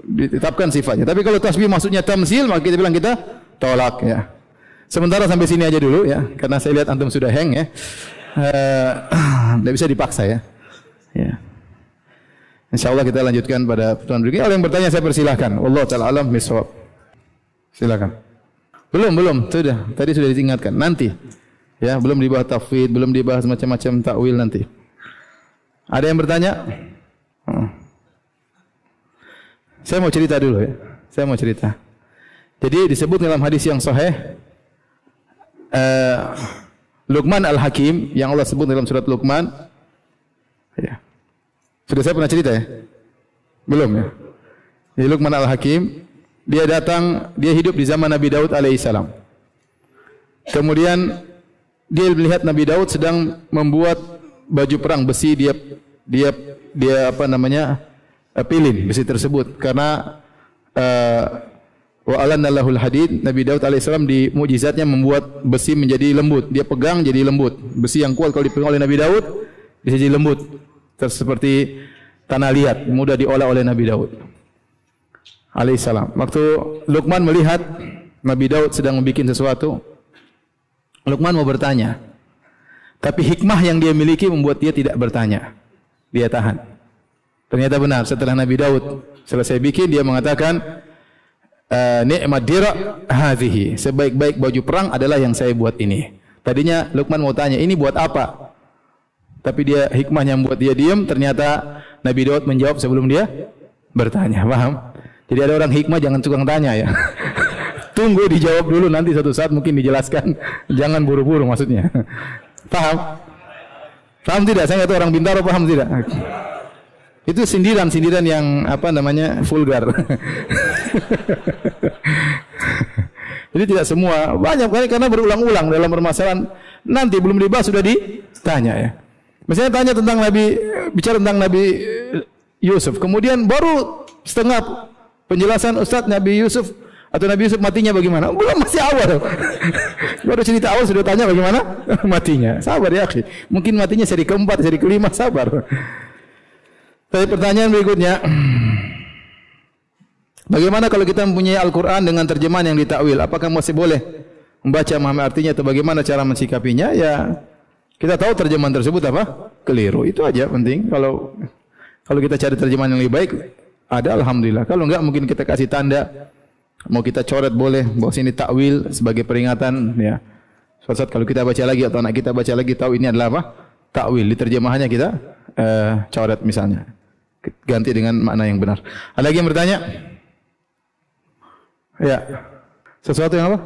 ditetapkan sifatnya. Tapi kalau tasbih maksudnya tamsil, maka kita bilang kita tolak ya. Sementara sampai sini aja dulu ya, karena saya lihat antum sudah hang ya. Tidak uh, bisa dipaksa ya. ya. Insya Allah kita lanjutkan pada pertemuan berikutnya. Kalau yang bertanya saya persilahkan. Allah taala alam miswab. Silakan. Belum, belum. Sudah. Tadi sudah diingatkan. Nanti. Ya, belum dibahas tafwid, belum dibahas macam-macam takwil nanti. Ada yang bertanya? Hmm. Saya mau cerita dulu ya. Saya mau cerita. Jadi disebut dalam hadis yang sahih uh, Luqman Al-Hakim yang Allah sebut dalam surat Luqman. Ya. Sudah saya pernah cerita ya? Belum ya? Jadi Luqman Al-Hakim dia datang, dia hidup di zaman Nabi Daud alaihissalam. Kemudian dia melihat Nabi Daud sedang membuat baju perang besi dia dia dia apa namanya eh, pilin besi tersebut karena uh, Wa alanna lahul hadid. Nabi Daud alaihissalam di mujizatnya membuat besi menjadi lembut. Dia pegang jadi lembut. Besi yang kuat kalau dipegang oleh Nabi Daud bisa jadi lembut. Seperti tanah liat, mudah diolah oleh Nabi Daud alaihissalam. Waktu Luqman melihat Nabi Daud sedang membuat sesuatu, Luqman mau bertanya. Tapi hikmah yang dia miliki membuat dia tidak bertanya. Dia tahan. Ternyata benar setelah Nabi Daud selesai bikin dia mengatakan uh, ni'mat dira hadhihi. Sebaik-baik baju perang adalah yang saya buat ini. Tadinya Luqman mau tanya, ini buat apa? Tapi dia hikmahnya membuat dia diam, ternyata Nabi Daud menjawab sebelum dia bertanya. Paham? Jadi ada orang hikmah jangan tukang tanya ya. Tunggu dijawab dulu nanti satu saat mungkin dijelaskan. Jangan buru-buru maksudnya. Paham? Paham tidak? Saya nggak tahu orang Bintaro paham tidak? Itu sindiran-sindiran yang apa namanya vulgar. Jadi tidak semua, banyak kali karena berulang-ulang dalam permasalahan nanti belum dibahas sudah ditanya ya. Misalnya tanya tentang Nabi bicara tentang Nabi Yusuf, kemudian baru setengah penjelasan Ustadz Nabi Yusuf atau Nabi Yusuf matinya bagaimana? Belum masih awal. Baru cerita awal sudah tanya bagaimana matinya. Sabar ya, akhi. Mungkin matinya seri keempat, seri kelima, sabar. Tapi pertanyaan berikutnya, bagaimana kalau kita mempunyai Al-Quran dengan terjemahan yang ditakwil? Apakah masih boleh membaca memahami artinya atau bagaimana cara mensikapinya? Ya, kita tahu terjemahan tersebut apa? Keliru. Itu aja penting. Kalau kalau kita cari terjemahan yang lebih baik, ada Alhamdulillah. Kalau enggak mungkin kita kasih tanda. Mau kita coret boleh. Bahwa sini takwil sebagai peringatan. Ya. Suatu saat kalau kita baca lagi atau anak kita baca lagi tahu ini adalah apa? Takwil. Di terjemahannya kita uh, coret misalnya ganti dengan makna yang benar. Ada lagi yang bertanya? Ya. Sesuatu yang apa?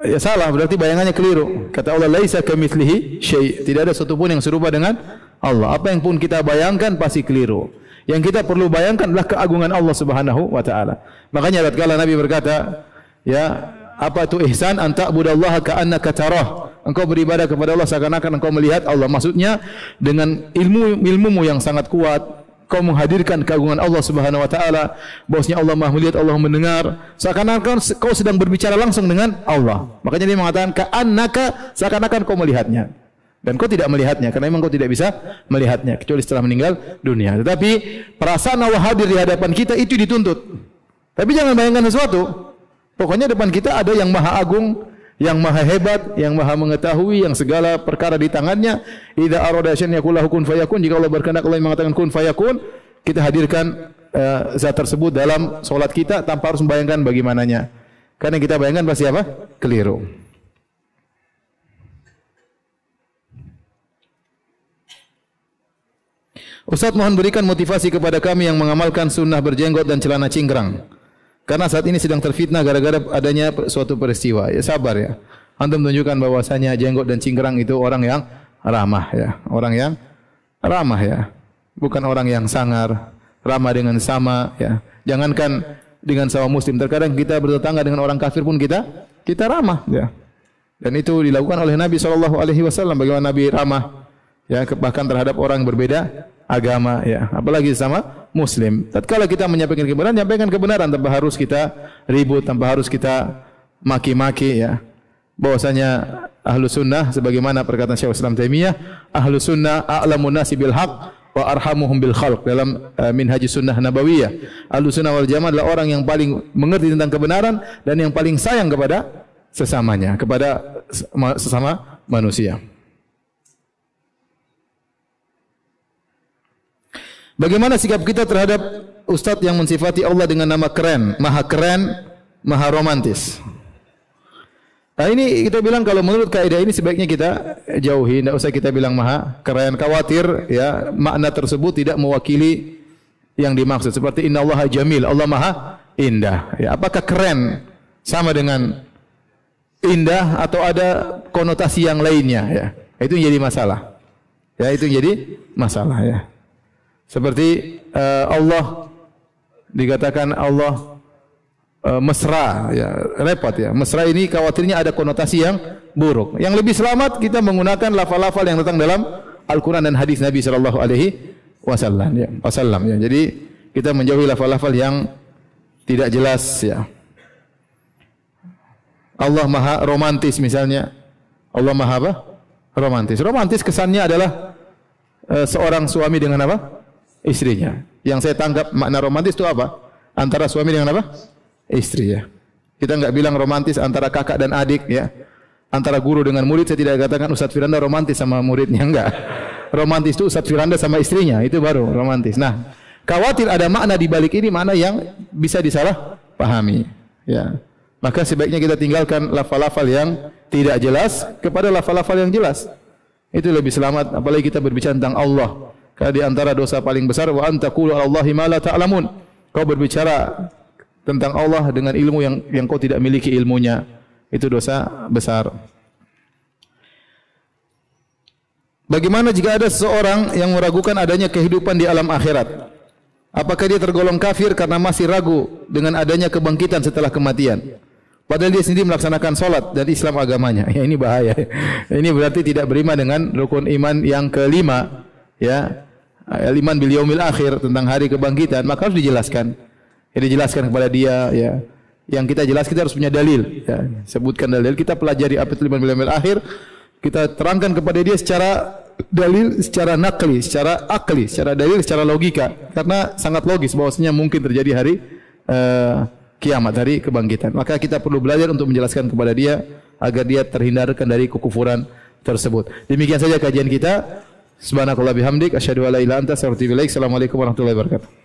Ya salah, berarti bayangannya keliru. Kata Allah, "Laisa kamitslihi syai." Tidak ada satu pun yang serupa dengan Allah. Apa yang pun kita bayangkan pasti keliru. Yang kita perlu bayangkan adalah keagungan Allah Subhanahu wa taala. Makanya tatkala Nabi berkata, ya, apa itu ihsan? Anta budallaha ka'annaka tarah engkau beribadah kepada Allah seakan-akan engkau melihat Allah. Maksudnya dengan ilmu ilmumu yang sangat kuat, kau menghadirkan keagungan Allah Subhanahu wa taala, bahwasanya Allah Maha melihat, Allah mendengar, seakan-akan kau sedang berbicara langsung dengan Allah. Makanya dia mengatakan ka'annaka seakan-akan kau melihatnya. Dan kau tidak melihatnya karena memang kau tidak bisa melihatnya kecuali setelah meninggal dunia. Tetapi perasaan Allah hadir di hadapan kita itu dituntut. Tapi jangan bayangkan sesuatu. Pokoknya depan kita ada yang maha agung, yang maha hebat, yang maha mengetahui, yang segala perkara di tangannya. Idza arada syai'an yakul kun fayakun. Jika Allah berkehendak Allah yang mengatakan kun fayakun, kita hadirkan uh, zat tersebut dalam solat kita tanpa harus membayangkan bagaimananya. Karena kita bayangkan pasti apa? Keliru. Ustaz mohon berikan motivasi kepada kami yang mengamalkan sunnah berjenggot dan celana cingkrang. Karena saat ini sedang terfitnah gara-gara adanya suatu peristiwa. Ya sabar ya. Antum tunjukkan bahwasanya jenggot dan cingkrang itu orang yang ramah ya, orang yang ramah ya. Bukan orang yang sangar, ramah dengan sama ya. Jangankan dengan sama muslim, terkadang kita bertetangga dengan orang kafir pun kita kita ramah ya. Dan itu dilakukan oleh Nabi wasallam bagaimana Nabi ramah ya bahkan terhadap orang berbeda agama ya, apalagi sama muslim. Tatkala kita menyampaikan kebenaran, menyampaikan kebenaran tanpa harus kita ribut, tanpa harus kita maki-maki ya. Bahwasanya ahlu sunnah sebagaimana perkataan Syekh Islam Taimiyah, ahlu sunnah a'lamun nasi bil haq wa arhamuhum bil khalq dalam uh, minhaj sunnah nabawiyah. Ahlu sunnah wal jamaah adalah orang yang paling mengerti tentang kebenaran dan yang paling sayang kepada sesamanya, kepada sesama manusia. Bagaimana sikap kita terhadap ustadz yang mensifati Allah dengan nama keren, maha keren, maha romantis? Nah ini kita bilang kalau menurut kaidah ini sebaiknya kita jauhi, tidak usah kita bilang maha keren, khawatir ya makna tersebut tidak mewakili yang dimaksud. Seperti Inna Allah Jamil, Allah maha indah. Ya, apakah keren sama dengan indah atau ada konotasi yang lainnya? Ya, itu jadi masalah. Ya, itu jadi masalah ya. Seperti uh, Allah dikatakan Allah uh, mesra ya repot ya. Mesra ini khawatirnya ada konotasi yang buruk. Yang lebih selamat kita menggunakan lafal-lafal yang datang dalam Al-Qur'an dan hadis Nabi sallallahu alaihi wasallam ya. Wasallam ya. Jadi kita menjauhi lafal-lafal yang tidak jelas ya. Allah Maha romantis misalnya. Allah Maha apa? Romantis. Romantis kesannya adalah uh, seorang suami dengan apa? Istrinya. Yang saya tangkap makna romantis itu apa? Antara suami dengan apa? Istri ya. Kita enggak bilang romantis antara kakak dan adik ya. Antara guru dengan murid saya tidak katakan Ustaz Firanda romantis sama muridnya enggak. Romantis itu Ustaz Firanda sama istrinya itu baru romantis. Nah, khawatir ada makna di balik ini makna yang bisa disalah pahami ya. Maka sebaiknya kita tinggalkan lafal-lafal yang tidak jelas kepada lafal-lafal yang jelas. Itu lebih selamat apalagi kita berbicara tentang Allah. Di antara dosa paling besar wa antaqulu 'ala Allahi ma la ta'lamun. Kau berbicara tentang Allah dengan ilmu yang yang kau tidak miliki ilmunya. Itu dosa besar. Bagaimana jika ada seseorang yang meragukan adanya kehidupan di alam akhirat? Apakah dia tergolong kafir karena masih ragu dengan adanya kebangkitan setelah kematian? Padahal dia sendiri melaksanakan solat dan Islam agamanya. Ya, ini bahaya. Ini berarti tidak beriman dengan rukun iman yang kelima. Ya, iman bil yaumil akhir tentang hari kebangkitan, maka harus dijelaskan. Ya, dijelaskan kepada dia ya. Yang kita jelas kita harus punya dalil ya. Sebutkan dalil, kita pelajari apa itu iman bil yaumil akhir, kita terangkan kepada dia secara dalil, secara nakli, secara akli, secara dalil, secara logika. Karena sangat logis bahwasanya mungkin terjadi hari uh, kiamat, hari kebangkitan. Maka kita perlu belajar untuk menjelaskan kepada dia agar dia terhindarkan dari kekufuran tersebut. Demikian saja kajian kita. Subhanakallah bihamdik asyhadu an la ilaha anta. Assalamualaikum warahmatullahi wabarakatuh.